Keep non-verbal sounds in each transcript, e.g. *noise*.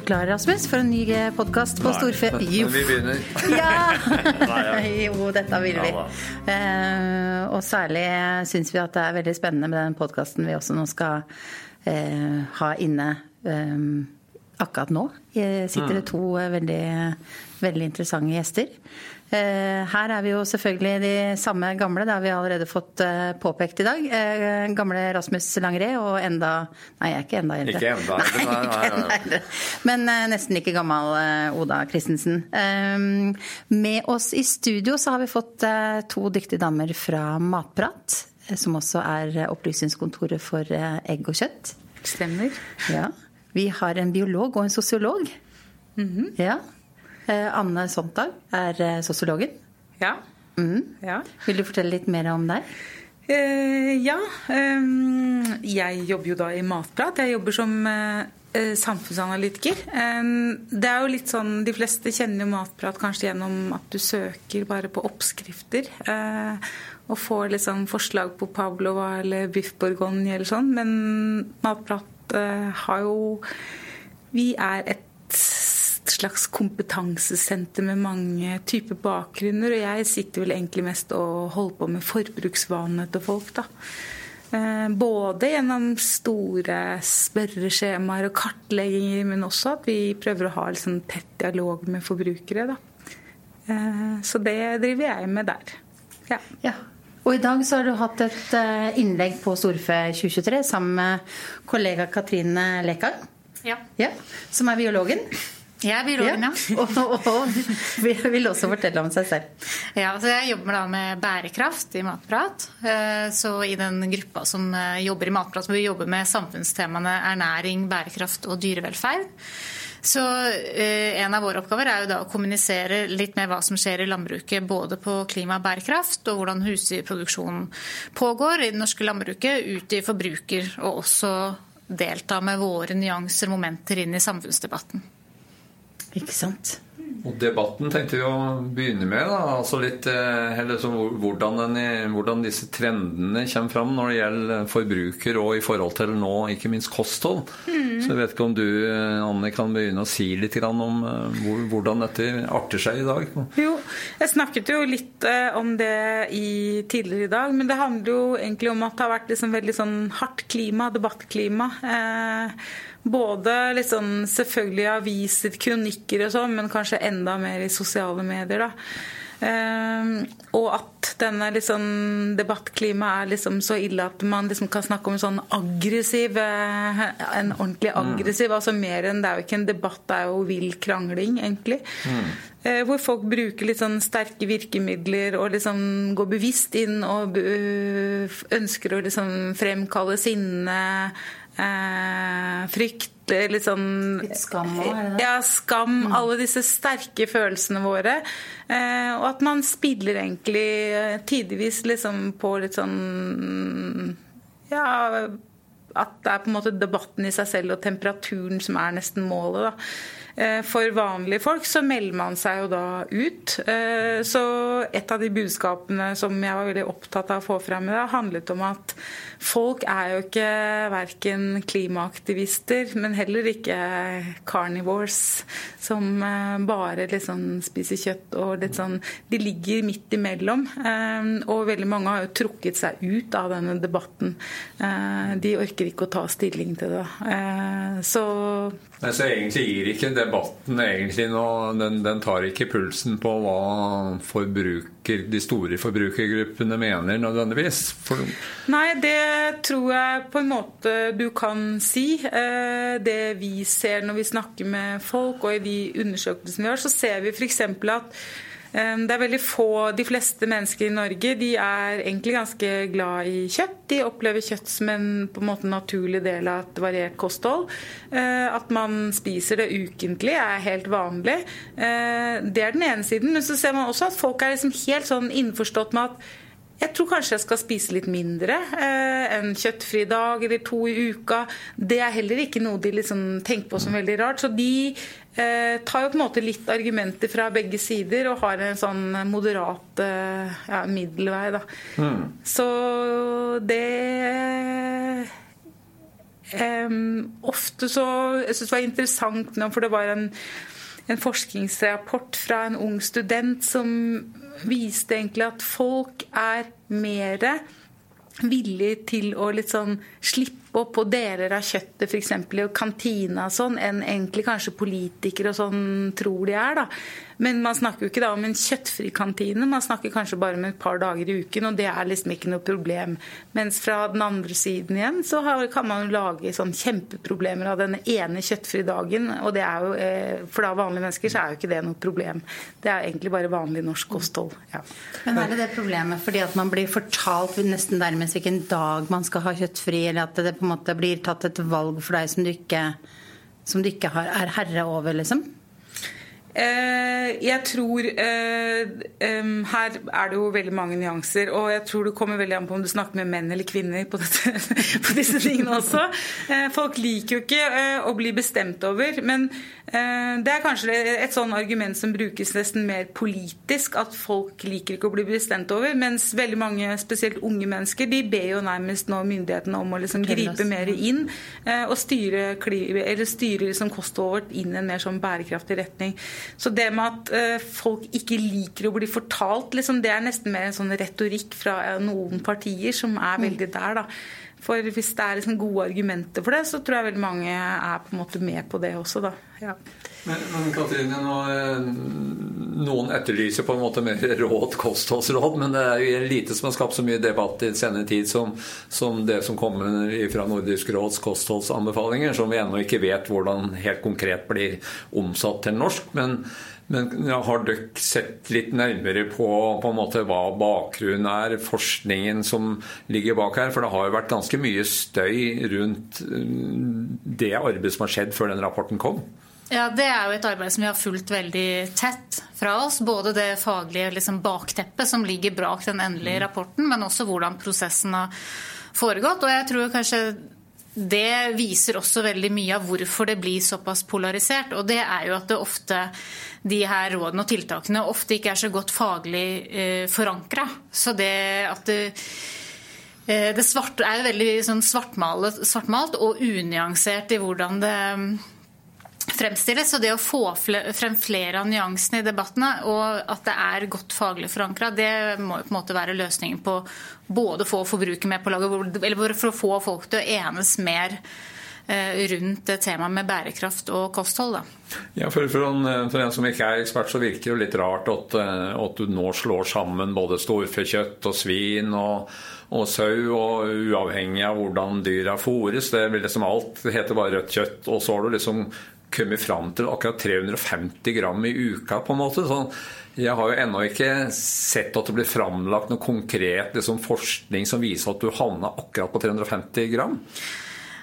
du klar, Rasmus, for en ny podkast på Storfe? Jo. Vi begynner. *laughs* Ja! *laughs* jo, dette vil vi. Eh, og særlig syns vi at det er veldig spennende med den podkasten vi også nå skal eh, ha inne eh, akkurat nå. Sitter det mm. to veldig, veldig interessante gjester. Eh, her er vi jo selvfølgelig de samme gamle, det har vi allerede fått eh, påpekt i dag. Eh, gamle Rasmus Langré og enda Nei, jeg er ikke enda eldre. Ikke enda eldre, nei, nei, nei, nei. Men nesten like gammel Oda Christensen. Med oss i studio så har vi fått to dyktige damer fra Matprat, som også er Opplysningskontoret for egg og kjøtt. Stemmer. Ja. Vi har en biolog og en sosiolog. Mm -hmm. Ja, Anne Sontag er eh, sosiologen. Ja. Mm. ja. Vil du fortelle litt mer om deg? Eh, ja. Um, jeg jobber jo da i Matprat. Jeg jobber som uh, samfunnsanalytiker. Um, det er jo litt sånn, De fleste kjenner jo Matprat kanskje gjennom at du søker bare på oppskrifter. Og får liksom forslag på pavlova eller biff bourgogne eller sånn. Men Matprat har jo Vi er et slags kompetansesenter med mange typer bakgrunner. Og jeg sitter vel egentlig mest og holder på med forbruksvanene til folk, da. Eh, både gjennom store spørreskjemaer og kartlegginger, men også at vi prøver å ha liksom tett dialog med forbrukere. Da. Eh, så det driver jeg med der. Ja. ja. Og i dag så har du hatt et eh, innlegg på Storfe 2023 sammen med kollega Katrine Lekang, Ja. ja. Som er biologen. Jeg blir biologen, ja. *laughs* og, og, vil også fortelle om seg selv. Ja, så Jeg jobber da med bærekraft i Matprat. Eh, så i den gruppa som eh, jobber i Matprat, hvor vi jobber med samfunnstemaene ernæring, bærekraft og dyrevelferd. Så eh, En av våre oppgaver er jo da å kommunisere litt med hva som skjer i landbruket, både på klima og bærekraft, og hvordan husdyrproduksjonen pågår i det norske landbruket, ut i forbruker, og også delta med våre nyanser og momenter inn i samfunnsdebatten. Ikke sant. Og Debatten tenkte vi å begynne med. Da. Altså litt, eh, så hvordan, den, hvordan, disse trendene kommer fram når det gjelder forbruker og i forhold til nå ikke minst kosthold. Mm. Så jeg vet ikke om du Anne, kan begynne å si litt om eh, hvordan dette arter seg i dag? Jo, jeg snakket jo litt eh, om det i, tidligere i dag. Men det handler jo egentlig om at det har vært liksom veldig sånn hardt klima, debattklima. Eh, både liksom, selvfølgelig aviser, kronikker og sånn, men kanskje enda mer i sosiale medier. da. Um, og at denne liksom, debattklimaet er liksom så ille at man liksom kan snakke om en sånn aggressiv eh, En ordentlig mm. aggressiv, mm. altså mer enn Det er jo ikke en debatt, det er jo vill krangling, egentlig. Mm. Uh, hvor folk bruker litt sånn sterke virkemidler og liksom går bevisst inn og uh, ønsker å liksom fremkalle sinne eh, frykt, litt sånn Litt skam òg, er det det? Ja, skam. Mm. Alle disse sterke følelsene våre. Eh, og at man spiller egentlig eh, tidvis liksom på litt sånn Ja at det er på en måte debatten i seg selv og temperaturen som er nesten målet. da. Eh, for vanlige folk så melder man seg jo da ut. Eh, så et av de budskapene som jeg var veldig opptatt av å få frem i dag, handlet om at folk er jo ikke verken klimaaktivister, men heller ikke carnivores som eh, bare liksom spiser kjøtt og litt sånn De ligger midt imellom. Og veldig mange har jo trukket seg ut av denne debatten. De orker ikke å ta stilling til det. Så Nei, så egentlig gir ikke debatten egentlig noe den, den, tar ikke pulsen på hva forbruker, de store forbrukergruppene mener nødvendigvis? For... Nei, det tror jeg på en måte du kan si. Eh, det vi ser når vi snakker med folk, og i de undersøkelsene vi har, så ser vi f.eks. at det er veldig få, De fleste mennesker i Norge de er egentlig ganske glad i kjøtt. De opplever kjøtt som en på en måte naturlig del av et variert kosthold. Eh, at man spiser det ukentlig er helt vanlig. Eh, det er den ene siden. Men så ser man også at folk er liksom helt sånn innforstått med at jeg tror kanskje jeg skal spise litt mindre. Eh, en kjøttfri dag eller to i uka. Det er heller ikke noe de liksom tenker på som veldig rart. Så de tar jo på en måte litt argumenter fra begge sider og har en sånn moderat eh, ja, middelvei. Da. Mm. Så det um, ofte så Jeg syns det var interessant nå, for det var en, en forskningsrapport fra en ung student som viste egentlig at folk er mer villig til å litt sånn slippe opp på deler av kjøttet, f.eks. i kantina og sånn, enn egentlig kanskje politikere og sånn tror de er. da. Men man snakker jo ikke da om en kjøttfri kantine, man snakker kanskje bare om et par dager i uken, og det er liksom ikke noe problem. Mens fra den andre siden igjen så kan man jo lage sånn kjempeproblemer av den ene kjøttfrie dagen, og det er jo, eh, for da vanlige mennesker så er jo ikke det noe problem. Det er egentlig bare vanlig norsk kosthold. Ja. Men er det det problemet fordi at man blir fortalt nesten nærmest hvilken dag man skal ha kjøttfri, eller at det på en måte blir tatt et valg for deg som du ikke, som du ikke har, er herre over, liksom? Eh, jeg tror eh, Her er det jo veldig mange nyanser. Og jeg tror det kommer veldig an på om du snakker med menn eller kvinner på, dette, *laughs* på disse tingene også. Eh, folk liker jo ikke å bli bestemt over. Men det er kanskje et sånn argument som brukes nesten mer politisk. At folk liker ikke å bli bestemt over. Mens veldig mange, spesielt unge mennesker, de ber jo nærmest nå myndighetene om å liksom gripe mer inn. Og styre, eller styre liksom kostholdet vårt inn i en mer sånn bærekraftig retning. Så det med at uh, folk ikke liker å bli fortalt, liksom, det er nesten mer en sånn retorikk fra uh, noen partier som er mm. veldig der. da. For hvis det er liksom gode argumenter for det, så tror jeg veldig mange er på en måte med på det også. da. Ja. Men, men Katrine, nå, eh, noen etterlyser på en måte mer *laughs* råd, kostholdsråd, men det er jo lite som har skapt så mye debatt i senere tid som, som det som kommer fra Nordisk råds kostholdsanbefalinger, som vi ennå ikke vet hvordan helt konkret blir omsatt til norsk. men men har dere sett litt nærmere på, på måte, hva bakgrunnen er, forskningen som ligger bak her? For det har jo vært ganske mye støy rundt mm, det arbeidet som har skjedd før den rapporten kom? Ja, Det er jo et arbeid som vi har fulgt veldig tett fra oss. Både det faglige liksom, bakteppet som ligger bak den endelige mm. rapporten, men også hvordan prosessen har foregått. Og jeg tror kanskje det viser også veldig mye av hvorfor det blir såpass polarisert. Og det er jo at det ofte, de her rådene og tiltakene ofte ikke er så godt faglig eh, forankra. Så det at det, eh, det svart, er veldig sånn svartmalt, svartmalt og unyansert i hvordan det fremstilles. Og det å få frem flere av nyansene i debattene, og at det er godt faglig forankra, det må jo på en måte være løsningen på både få forbruker med på laget, eller for å få folk til å enes mer eh, rundt temaet med bærekraft og kosthold. Da. Ja, for, for, en, for, en, som ikke er ekspert, så virker det jo litt rart at, eh, at du nå slår sammen både storfekjøtt og svin og, og sau, og uavhengig av hvordan dyra fôres. Det vil liksom alt det heter bare rødt kjøtt. Og så har du liksom kommet fram til akkurat 350 gram i uka, på en måte. Sånn, jeg har jo ennå ikke sett at det blir framlagt noe konkret liksom, forskning som viser at du havna akkurat på 350 gram.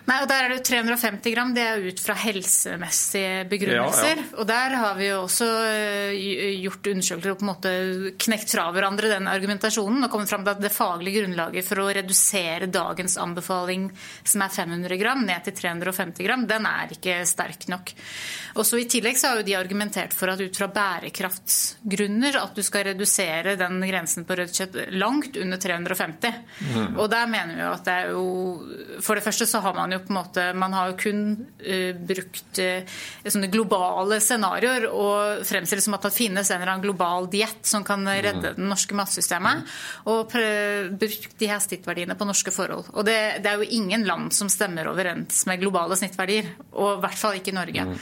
Nei, og Der er det 350 gram. Det er ut fra helsemessige begrunnelser. Ja, ja. Og Der har vi jo også eh, gjort undersøkelser og på en måte knekt fra hverandre den argumentasjonen og kommet fram til at det faglige grunnlaget for å redusere dagens anbefaling, som er 500 gram, ned til 350 gram, den er ikke sterk nok. Også I tillegg så har jo de argumentert for at ut fra bærekraftsgrunner at du skal redusere den grensen på rødt kjøtt langt under 350. Mm. Og der mener vi jo at det er jo For det første så har man jo jo på en måte Man har jo kun uh, brukt uh, sånne globale scenarioer og fremstilt som at det finnes en eller annen global diett som kan redde det norske matsystemet. Og brukt de her snittverdiene på norske forhold. Og det, det, er jo ingen land som stemmer overens med globale snittverdier. Og i hvert fall ikke Norge. Mm.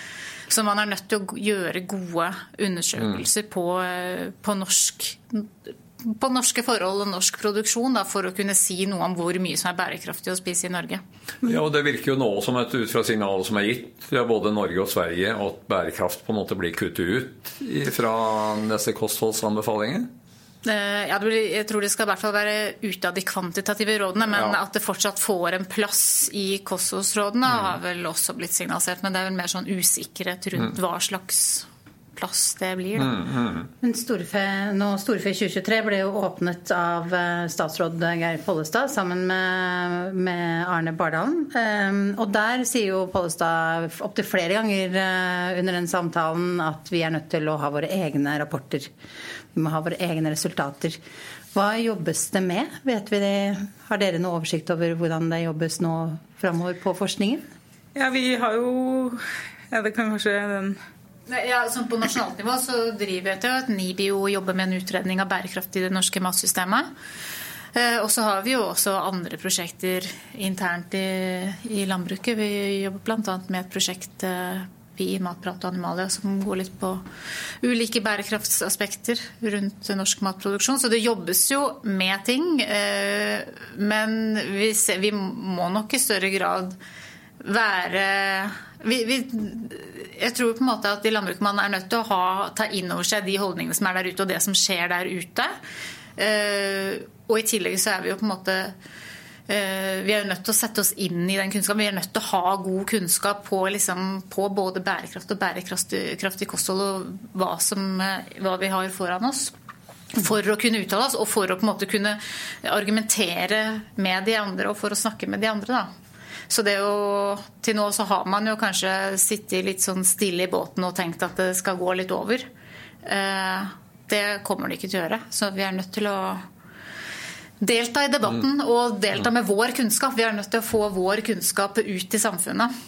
Så man er nødt til å gjøre gode undersøkelser mm. på, eh, på norsk på norske forhold og norsk produksjon da, for å kunne si noe om hvor mye som er bærekraftig å spise i Norge. Ja, og Det virker jo nå som et ut fra signalet som er gitt fra både Norge og Sverige, at bærekraft på en måte blir kuttet ut fra disse kostholdsanbefalingene? Eh, ja, jeg tror det skal i hvert fall være ute av de kvantitative rådene. Men ja. at det fortsatt får en plass i kostholdsrådene, mm. har vel også blitt signalisert. Men det er vel mer sånn usikkerhet rundt mm. hva slags plass det blir. Da. Mm, mm. Men Storfe, nå, Storfe 2023 ble jo åpnet av eh, statsråd Geir Pollestad sammen med, med Arne Bardalen. Um, og der sier jo Pollestad opptil flere ganger uh, under den samtalen at vi er nødt til å ha våre egne rapporter. Vi må ha våre egne resultater. Hva jobbes det med? Vet vi det? Har dere noe oversikt over hvordan det jobbes nå framover på forskningen? Ja, vi har jo Ja, det kan kanskje den ja, sånn På nasjonalt nivå så driver jeg til at NIBIO jobber med en utredning av bærekraft i det norske matsystemet. Eh, og så har vi jo også andre prosjekter internt i, i landbruket. Vi jobber bl.a. med et prosjekt eh, i Matprat og Animalia som går litt på ulike bærekraftsaspekter rundt norsk matproduksjon. Så det jobbes jo med ting. Eh, men vi, ser, vi må nok i større grad være vi, vi, jeg tror på en måte at i landbruket man er nødt til å ha, ta inn over seg de holdningene som er der ute, og det som skjer der ute. Og i tillegg så er vi jo på en måte eh, vi er jo nødt til å sette oss inn i den kunnskapen. Vi er nødt til å ha god kunnskap på, liksom, på både bærekraft og bærekraftig kosthold og hva, som, eh, hva, vi har foran oss. For å kunne uttale oss og for å på en måte kunne argumentere med de andre og for å snakke med de andre. Da. Så det jo, Til nå så har man jo kanskje sittet litt sånn stille i båten og tenkt at det skal gå litt over. Eh, det kommer det ikke til å gjøre. Så vi er nødt til å delta i debatten mm. og delta med vår kunnskap. Vi er nødt til å få vår kunnskap ut i samfunnet.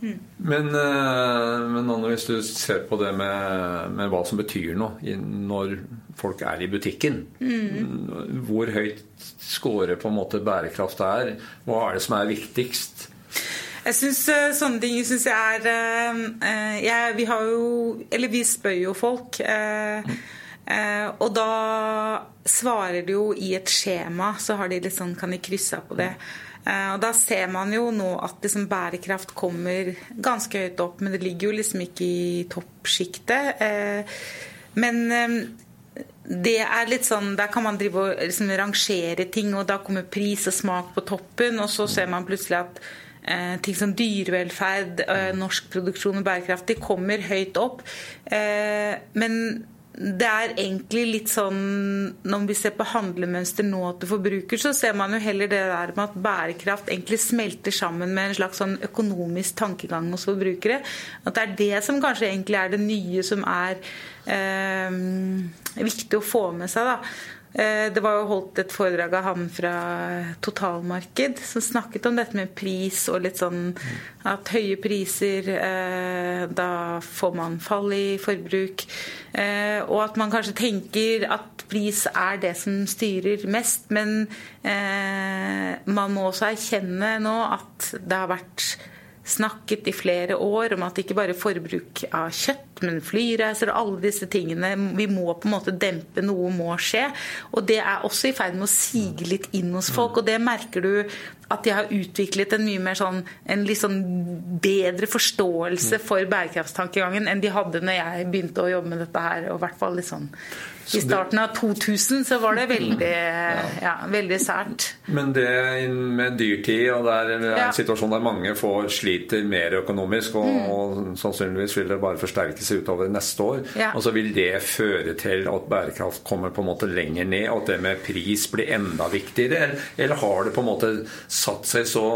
Men, eh, men Anne, hvis du ser på det med, med, hva som betyr noe når folk er i butikken mm. Hvor høyt scorer på en måte bærekraft er? Hva er det som er viktigst? Jeg synes uh, Sånne ting synes jeg er uh, jeg, Vi har jo Eller vi spør jo folk. Uh, Eh, og da svarer de jo i et skjema, så har de litt sånn, kan de krysse av på det. Eh, og da ser man jo nå at liksom bærekraft kommer ganske høyt opp, men det ligger jo liksom ikke i toppsjiktet. Eh, men eh, det er litt sånn, Der kan man drive og liksom rangere ting, og da kommer pris og smak på toppen, og så ser man plutselig at ting som dyrevelferd, norsk produksjon og bærekraft, de kommer høyt opp. men det er egentlig litt sånn Når vi ser på handlemønster nå til forbruker, så ser man jo heller det der med at bærekraft egentlig smelter sammen med en slags sånn økonomisk tankegang hos forbrukere. At det er det som kanskje egentlig er det nye som er eh, viktig å få med seg. da. Eh, det var jo holdt et foredrag av han fra Totalmarked som snakket om dette med pris og litt sånn at høye priser eh, Da får man fall i forbruk. Eh, og at man kanskje tenker at pris er det som styrer mest. Men man må også erkjenne nå at det har vært snakket i flere år om at ikke bare forbruk av kjøtt, men flyreiser og alle disse tingene Vi må på en måte dempe, noe må skje. Og det er også i ferd med å sige litt inn hos folk. Og det merker du at de har utviklet en mye mer sånn, en litt sånn bedre forståelse for bærekraftstankegangen enn de hadde når jeg begynte å jobbe med dette her. og hvert fall litt sånn i starten av 2000 så var det veldig, ja, veldig sært. Men det med dyrtid, og det er en situasjon der mange får sliter mer økonomisk, og, mm. og sannsynligvis vil det bare forsterke seg utover neste år, og så vil det føre til at bærekraft kommer på en måte lenger ned, og at det med pris blir enda viktigere? Eller har det på en måte satt seg så,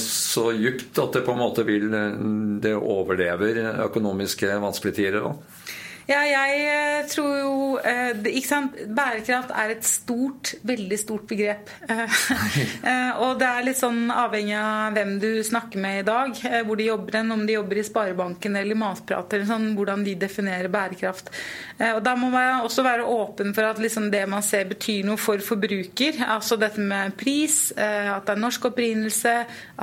så djupt at det på en måte vil det overlever økonomiske vanskelige tider? Da? Ja, jeg eh, tror jo eh, ikke sant? Bærekraft er et stort, veldig stort begrep. *laughs* Eh, og det er litt sånn avhengig av hvem du snakker med i dag, hvor de jobber hen, om de jobber i Sparebanken eller Matprat, eller sånn, hvordan de definerer bærekraft. Og Da må man også være åpen for at liksom det man ser betyr noe for forbruker. Altså dette med pris, at det er norsk opprinnelse,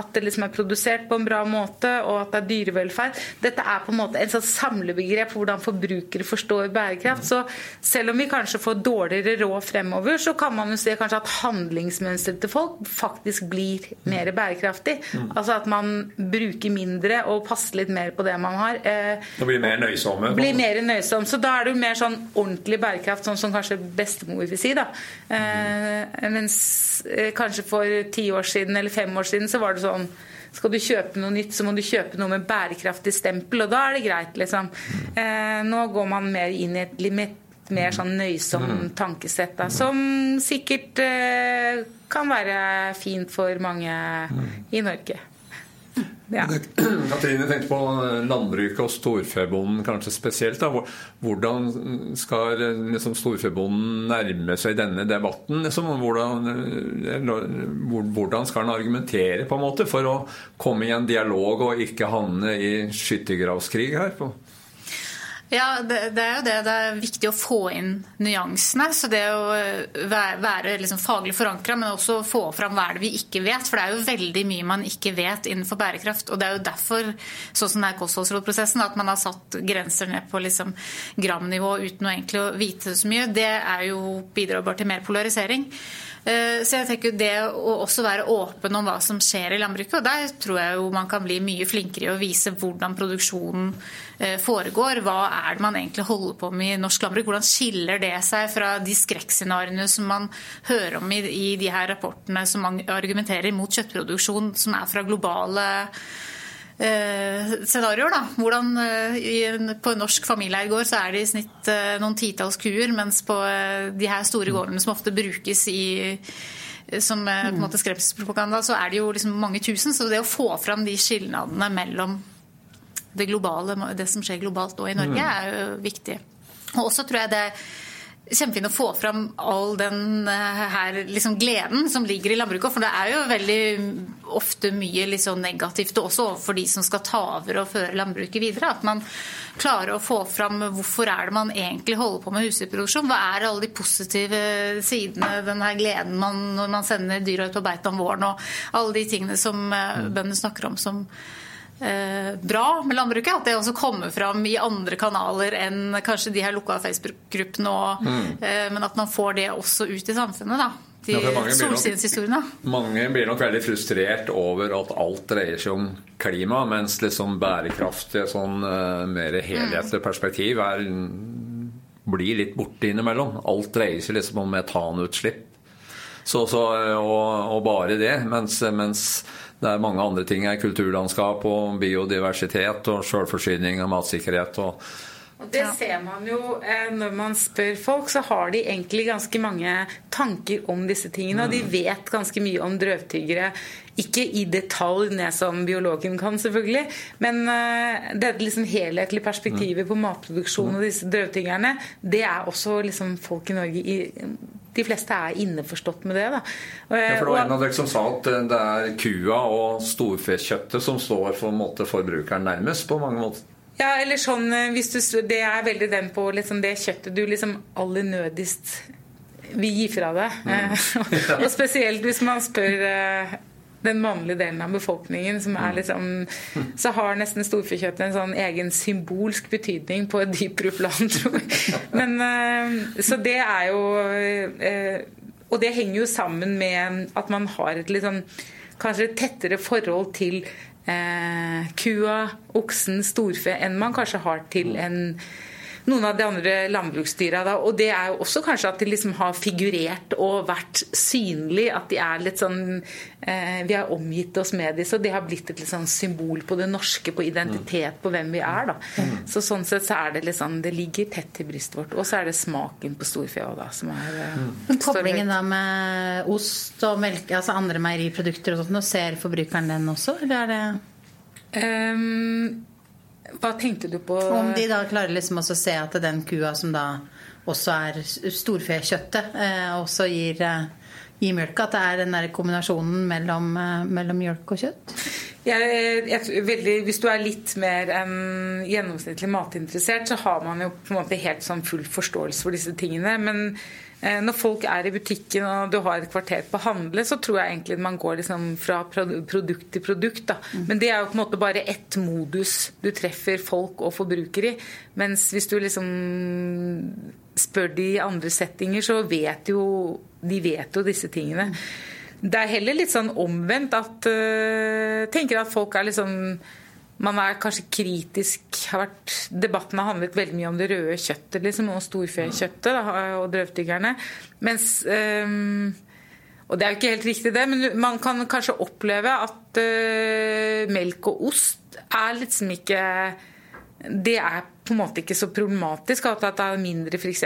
at det liksom er produsert på en bra måte, og at det er dyrevelferd. Dette er på en måte en sånn samlebegrep for hvordan forbruker forbrukere forstår bærekraft. Så selv om vi kanskje får dårligere råd fremover, så kan man jo se kanskje at handlingsmønsteret til folk faktisk blir mer bærekraftig. Mm. Altså at man bruker mindre og passer litt mer på det man har. Eh, og blir mer nøysomme? Blir mer nøysom. Så da er det jo mer sånn ordentlig bærekraft, sånn som kanskje bestemor vil si. da. Eh, mens eh, kanskje for ti år siden eller fem år siden så var det sånn skal du kjøpe noe nytt, så må du kjøpe noe med bærekraftig stempel, og da er det greit, liksom. Eh, nå går man mer inn i et litt mer sånn nøysom mm. tankesett, da, som sikkert eh, kan være fint for mange mm. i Norge. Ja. *clears throat* Katrine tenkte på landbruket og storfebonden kanskje spesielt. Da. Hvordan skal liksom, storfebonden nærme seg denne debatten? Liksom? Hvordan, hvordan, skal han argumentere på en måte for å komme i en dialog og ikke havne i skyttergravskrig her? På? Ja, det, det, er jo det. Det er viktig å få inn nyansene. Så det å være, være liksom faglig forankra, men også få fram hva er det vi ikke vet. For det er jo veldig mye man ikke vet innenfor bærekraft. Og det er jo derfor, sånn som det er kostholdsrådprosessen, at man har satt grenser ned på liksom gramnivå uten å egentlig vite så mye. Det er jo bidrar bare til mer polarisering. Eh, så jeg tenker det å også være åpen om hva som skjer i landbruket, og der tror jeg jo man kan bli mye flinkere i å vise hvordan produksjonen eh, foregår. Hva er det man egentlig holder på med i norsk landbruk? Hvordan skiller det seg fra de skrekkscenarioene som man hører om i, i de her rapportene som man argumenterer mot kjøttproduksjon, som er fra globale Eh, scenarioer. da. Hvordan eh, På en norsk familieeid så er det i snitt eh, noen titalls kuer, mens på de her store gårdene som ofte brukes i som på en måte skremselspropaganda, så er det jo liksom mange tusen. Så det å få fram de skilnadene mellom det, globale, det som skjer globalt og i Norge, mm. er jo viktig. Og også tror jeg det kjempefint å få fram all den eh, her liksom gleden som ligger i landbruket. For det er jo veldig ofte mye liksom negativt også overfor de som skal ta over og føre landbruket videre. At man klarer å få fram hvorfor er det man egentlig holder på med husdyrproduksjon. Hva er alle de positive sidene, den her gleden man, når man sender dyra ut på beite om våren, og alle de tingene som eh, bøndene snakker om som bra med landbruket. At det også kommer fram i andre kanaler enn kanskje de her lukka Facebook-gruppene. Mm. Eh, men at man får det også ut i samfunnet. da. De ja. Mange blir nok veldig frustrert over at alt dreier seg om klima, mens liksom bærekraftig, sånn uh, mer helhetlig mm. perspektiv er, blir litt borte innimellom. Alt dreier seg liksom om metanutslipp. Så, så, og, og, bare det. Mens, mens det er mange andre ting her. Kulturlandskap og biodiversitet og selvforsyning og matsikkerhet. og og Det ser man jo eh, når man spør folk, så har de egentlig ganske mange tanker om disse tingene. Og de mm. vet ganske mye om drøvtyggere. Ikke i detalj ned som biologen kan, selvfølgelig. Men uh, det liksom helhetlige perspektivet på matproduksjon og disse drøvtyggerne, det er også liksom folk i Norge i de fleste er innforstått med det. Da. Ja, for det var en av dere som sa at det er kua og storfekjøttet som står for måte, forbrukeren nærmest, på mange måter. Ja, eller sånn eh, hvis du, Det er veldig den på liksom, det kjøttet du liksom aller nødigst vil gi fra deg. Mm. *laughs* og *laughs* spesielt hvis man spør eh, den mannlige delen av befolkningen, som er mm. liksom Så har nesten storfekjøttet en sånn egen symbolsk betydning på et dypere plan, tror jeg. Men, eh, så det er jo eh, Og det henger jo sammen med at man har et litt sånn kanskje et tettere forhold til eh, kua, oksen, storfe enn man kanskje har til mm. en noen av de andre landbruksdyra. Da. Og det er jo også kanskje at de liksom har figurert og vært synlig. At de er litt sånn eh, Vi har omgitt oss med dem, så det har blitt et litt sånn symbol på det norske, på identitet, på hvem vi er. da. Mm. Så sånn sett så er det liksom Det ligger tett i brystet vårt. Og så er det smaken på storfe òg, da, som er eh, mm. Koblingen da med ost og melk, altså andre meieriprodukter og sånt, og ser forbrukeren den også, eller er det um, hva tenkte du på? Om de da klarer liksom også å se at den kua som da også er storfekjøttet, eh, også gir, eh, gir mjølk. At det er den der kombinasjonen mellom, eh, mellom mjølk og kjøtt? Jeg, jeg, veldig, hvis du er litt mer enn gjennomsnittlig matinteressert, så har man jo på en måte helt sånn full forståelse for disse tingene. Men Eh, når folk er i butikken og du har et kvarter på å handle, så tror jeg egentlig man går liksom fra produkt til produkt. Da. Mm. Men det er jo på en måte bare ett modus du treffer folk og forbrukere i. Mens hvis du liksom spør de i andre settinger, så vet jo de vet jo disse tingene. Det er heller litt sånn omvendt at uh, tenker at folk er liksom man er kanskje kritisk har vært, Debatten har handlet veldig mye om det røde kjøttet liksom, og storfekjøttet og drøvtyggerne. Mens um, Og det er jo ikke helt riktig, det, men man kan kanskje oppleve at uh, melk og ost er liksom ikke det er på en måte ikke så problematisk at det er mindre f.eks.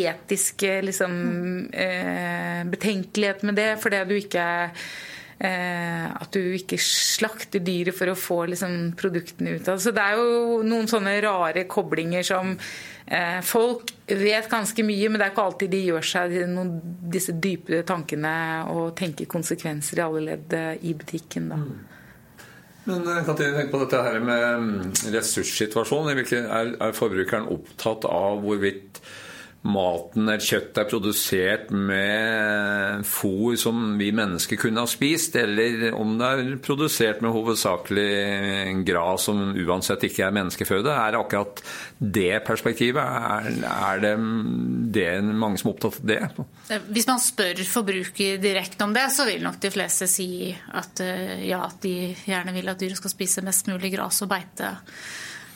etiske liksom, mm. eh, betenkelighet med det, fordi du ikke eh, at du ikke slakter dyret for å få liksom, produktene ut av det. Så det er jo noen sånne rare koblinger som eh, Folk vet ganske mye, men det er ikke alltid de gjør seg noen, disse dype tankene og tenker konsekvenser i alle ledd eh, i butikken. da. Men Katrine, tenk på dette her med mm, ressurssituasjonen. Er, er forbrukeren opptatt av hvorvidt maten eller kjøttet er produsert med fôr som vi mennesker kunne ha spist, eller om det er produsert med hovedsakelig gras som uansett ikke er menneskeføde. Er akkurat det perspektivet? Er, er det, det mange som er opptatt av det? Hvis man spør forbruker direkte om det, så vil nok de fleste si at eh, ja, at de gjerne vil at dyret skal spise mest mulig gras og beite.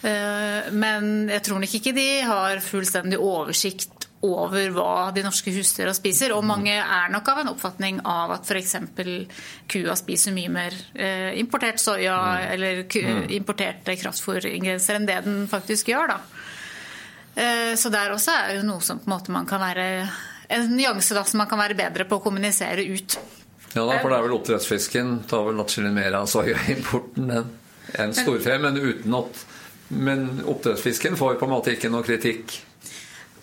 Eh, men jeg tror nok ikke de har fullstendig oversikt over hva de norske husdyra spiser. Og mange er nok av en oppfatning av at f.eks. kua spiser mye mer eh, importert soya mm. eller mm. importerte kraftfôringredienser enn det den faktisk gjør. da. Eh, så der også er jo noe som på en måte man kan være en nyanse da, som man kan være bedre på å kommunisere ut. Ja da, for det er vel oppdrettsfisken tar vel atskillig mer av soyaimporten enn storfe, men uten at men oppdrettsfisken får på en måte ikke noe kritikk?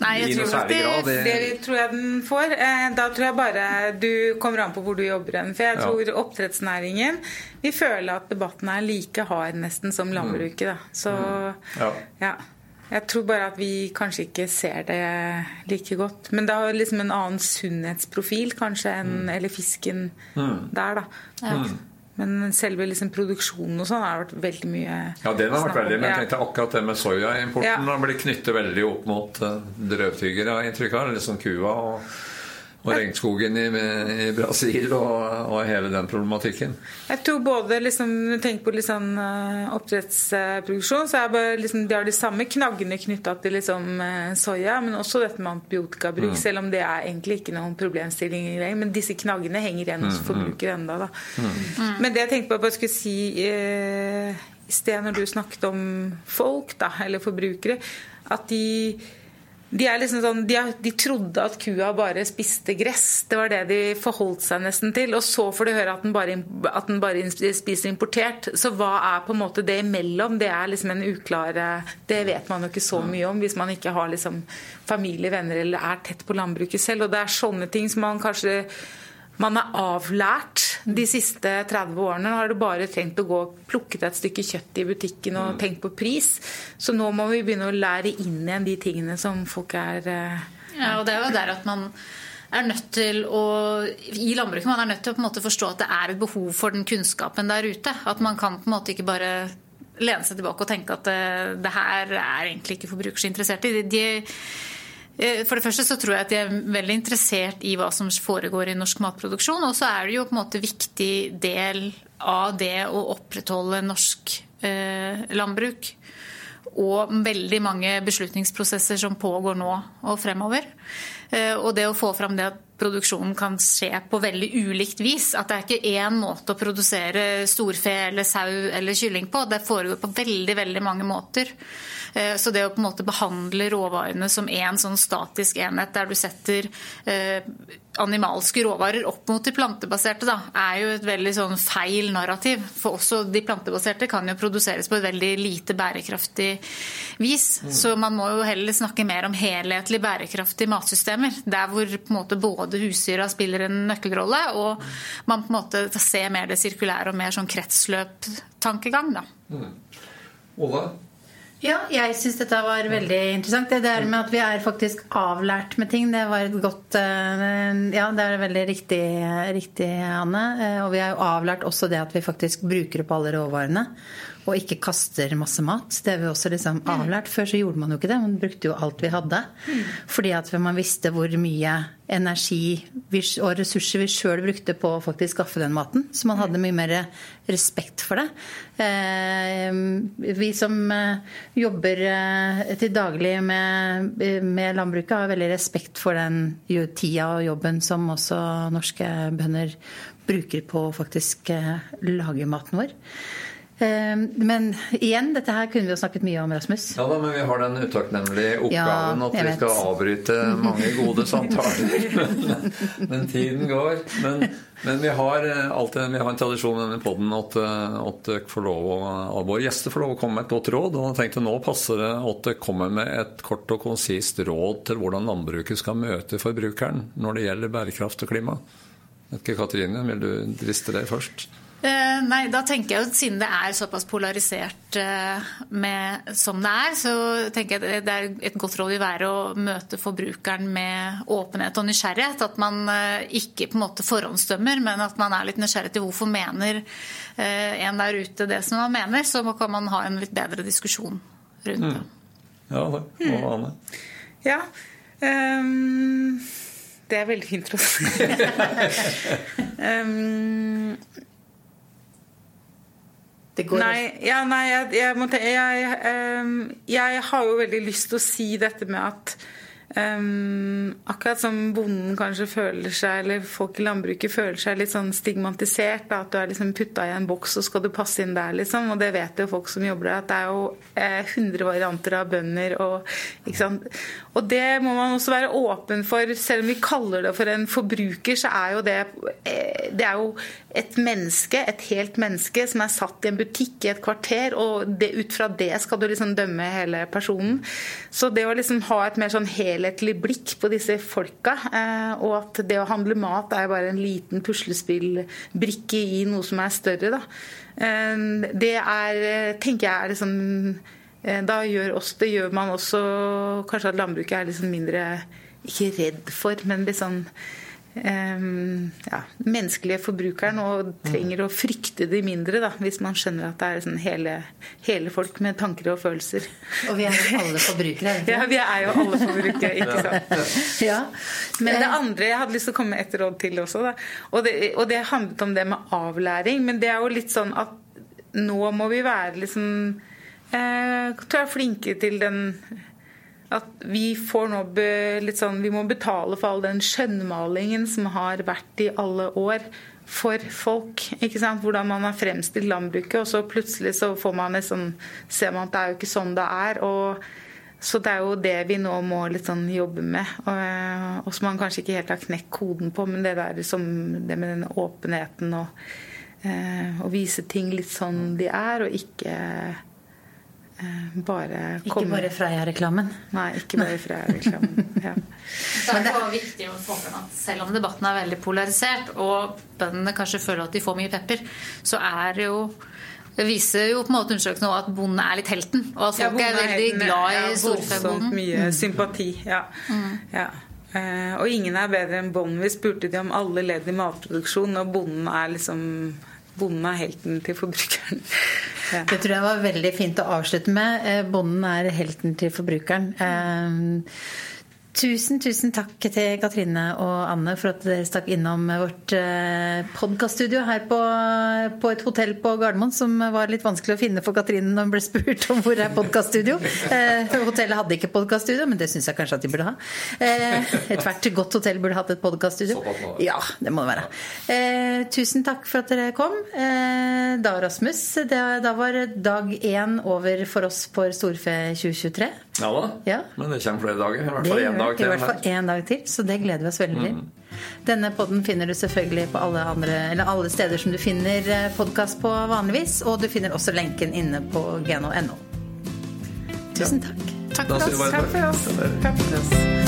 Nei, jeg tror det, grad, det... det, tror jeg den får. Eh, da tror jeg bare du kommer an på hvor du jobber hen. For jeg tror ja. oppdrettsnæringen vil føle at debatten er like hard nesten som landbruket. Da. Så mm. ja. ja. Jeg tror bare at vi kanskje ikke ser det like godt. Men det har liksom en annen sunnhetsprofil kanskje enn mm. eller fisken mm. der, da. Ja. Mm. Men selve liksom produksjonen og sånn har vært veldig mye Ja, den har vært veldig, men jeg tenkte akkurat det med soyaimporten ja. har blitt knyttet veldig opp mot uh, drøvtyggere, har inntrykk av. Liksom kua og og regnskogen i, i Brasil og, og, hele den problematikken. Jeg tror både liksom, Tenk på liksom, oppdrettsproduksjon, så er bare, liksom, de har de samme knaggene knytta til liksom, eh, soya, men også dette med antibiotikabruk, mm. selv om det er egentlig ikke noen problemstilling. Men disse knaggene henger igjen hos mm, mm. forbrukere enda. Mm. mm. Men det jeg tenkte på at jeg skulle si eh, i sted når du snakket om folk, da, eller forbrukere, at de de, liksom sånn, de, de, trodde at kua bare spiste gress. Det var det de forholdt seg nesten til. Og så får du høre at den, bare, at den bare, spiser importert. Så hva er på en måte det imellom? Det er liksom en uklar Det vet man jo ikke så mye om hvis man ikke har liksom familie, venner eller er tett på landbruket selv. Og det er sånne ting som man kanskje man er avlært de siste 30 årene. Har du bare trengt å gå og plukke et stykke kjøtt i butikken og mm. tenkt på pris. Så nå må vi begynne å lære inn igjen de tingene som folk er uh, Ja, og det er jo der at man er nødt til å I landbruket man er nødt til å på en måte forstå at det er et behov for den kunnskapen der ute. At man kan på en måte ikke bare lene seg tilbake og tenke at det, eh, det her er egentlig ikke forbrukere interessert i. De, de Eh, for det første så tror jeg at de er veldig interessert i hva som foregår i norsk matproduksjon. Og så er det jo på en måte viktig del av det å opprettholde norsk eh, landbruk. Og veldig mange beslutningsprosesser som pågår nå og fremover. Eh, og det å få fram det at produksjonen kan skje på veldig ulikt vis. At det er ikke én måte å produsere storfe eller sau eller kylling på. Det foregår på veldig, veldig mange måter. Eh, så det å på en måte behandle råvarene som én sånn statisk enhet, der du setter eh, animalske råvarer opp mot de plantebaserte, da, er jo et veldig sånn feil narrativ. For også de plantebaserte kan jo produseres på et veldig lite bærekraftig vis. Mm. Så man må jo heller snakke mer om helhetlig bærekraftige matsystemer. Der hvor på en måte både husdyra spiller en nøkkelrolle, og man på en måte ser mer det sirkulære og mer sånn kretsløptankegang. Da. Mm. Ola? Ja, jeg syns dette var veldig interessant. Det der med at vi er faktisk avlært med ting, det var et godt eh, Ja, det er veldig riktig, riktig Anne. Eh, og vi er jo avlært også det at vi faktisk bruker opp alle råvarene og ikke kaster masse mat. Det har vi også liksom avlært. Før så gjorde man jo ikke det. Man brukte jo alt vi hadde. Fordi at man visste hvor mye energi og ressurser vi sjøl brukte på å faktisk skaffe den maten. Så man hadde mye mer respekt for det. Eh, vi som eh, jobber eh, til daglig med, med landbruket, har veldig respekt for den tida og jobben som også norske bønder bruker på å faktisk lage maten vår. Men igjen, dette her kunne vi jo snakket mye om, Rasmus. Ja da, men vi har den utakknemlige oppgaven ja, at vi skal avbryte mange gode samtaler. men, *laughs* men, tiden går. Men, men, vi har alltid vi har en tradisjon i denne poden at, at våre gjester får lov å komme med et godt råd. Og jeg tenkte nå passer det at det kommer med et kort og konsist råd til hvordan landbruket skal møte forbrukeren når det gjelder bærekraft og klima. Ikke Katrine, vil du driste deg først? Eh, nei, da tenker jeg jo Siden det er såpass polarisert eh, med, som det er, så tenker jeg det er et godt råd vil være å møte forbrukeren med åpenhet og nysgjerrighet. At man eh, ikke på en måte forhåndsdømmer, men at man er litt nysgjerrig til hvorfor mener en der ute det som man mener. Så kan man ha en litt bedre diskusjon rundt det. Mm. Ja, det. Og Anne? Ja. Um, det er veldig fint, Trond. um, *laughs* Nei, ja, nei jeg, jeg, jeg, um, jeg, har jo veldig lyst til å si dette med at Um, akkurat som bonden kanskje føler seg, eller folk i landbruket føler seg litt sånn stigmatisert. Da, at du er liksom putta i en boks og skal du passe inn der, liksom. Og det vet jo folk som jobber der, at det er jo eh, 100 varianter av bønder. Og, og, det må man også være åpen for. Selv om vi kaller det for en forbruker, så er jo det eh, Det er jo et menneske, et helt menneske, som er satt i en butikk i et kvarter, og det, ut fra det skal du liksom dømme hele personen. Så det å liksom ha et mer sånn helhetlig helhetlig blikk på disse folka. Eh, og at det å handle mat er bare en liten puslespillbrikke i noe som er større. Da. Eh, det er, tenker jeg er liksom da gjør oss, det gjør man også Kanskje at landbruket er liksom mindre ikke redd for, men litt sånn ja, menneskelige forbrukeren og trenger å frykte de mindre, da, hvis man skjønner at det er sånn hele, hele, folk med tanker og følelser. Og vi er jo alle forbrukere, Ja, vi er jo alle forbrukere, ikke sant. ja, men det andre jeg hadde lyst til å komme med et råd til også, da. Og, det, og det handlet om det med avlæring, men det er jo litt sånn at nå må vi være liksom eh, tror jeg er flinke til den at vi får nå litt sånn, vi må betale for all den skjønnmalingen som har vært i alle år for folk. ikke sant? Hvordan man har fremstilt landbruket, og så plutselig så får man liksom, ser man at det er jo ikke sånn det er. og så det er jo det vi nå må litt sånn jobbe med, og, og som man kanskje ikke helt har knekt koden på. Men det der som det med den åpenheten og eh, å vise ting litt sånn de er, og ikke Eh, bare komme Ikke bare Freia-reklamen? Nei, ikke bare Freia-reklamen. Ja. *laughs* det er viktig å få frem at selv om debatten er veldig polarisert, og bøndene kanskje føler at de får mye pepper, så er det jo det viser jo på en måte undersøkelsen at bonden er litt helten. Og at folk ja, er veldig glad i storfebonden. Mye mm. sympati, ja. Mm. ja. Eh, og ingen er bedre enn bonden. Vi spurte de om alle ledd i matproduksjon, og bonden er liksom Bonden er helten til forbrukeren. Ja. *laughs* Det tror jeg var veldig fint å avslutte med. Eh, bonden er helten til forbrukeren. Tusen, tusen takk til Katrine og Anne for at dere stakk innom vårt eh, podkaststudio her på, på, et hotell på Gardermoen, som var litt vanskelig å finne for Katrine når hun ble spurt om hvor er podkaststudio. Eh, hotellet hadde ikke podkaststudio, men det syns jeg kanskje at de burde ha. Eh, Ethvert godt hotell burde hatt et podkaststudio. Ja, det må det være. Eh, tusen takk for at dere kom. Eh, da, Rasmus, det, da var dag én over for oss for Storfe 2023. Ja da, ja. men det kommer flere dager. I hvert fall én dag til. I hvert fall én dag til, så det gleder vi oss veldig til. Mm. Denne podden finner du selvfølgelig på alle, andre, alle steder som du finner eh, podkast på vanligvis, og du finner også lenken inne på geno.no. Tusen takk. Takk for oss. Takk for oss. Takk for oss.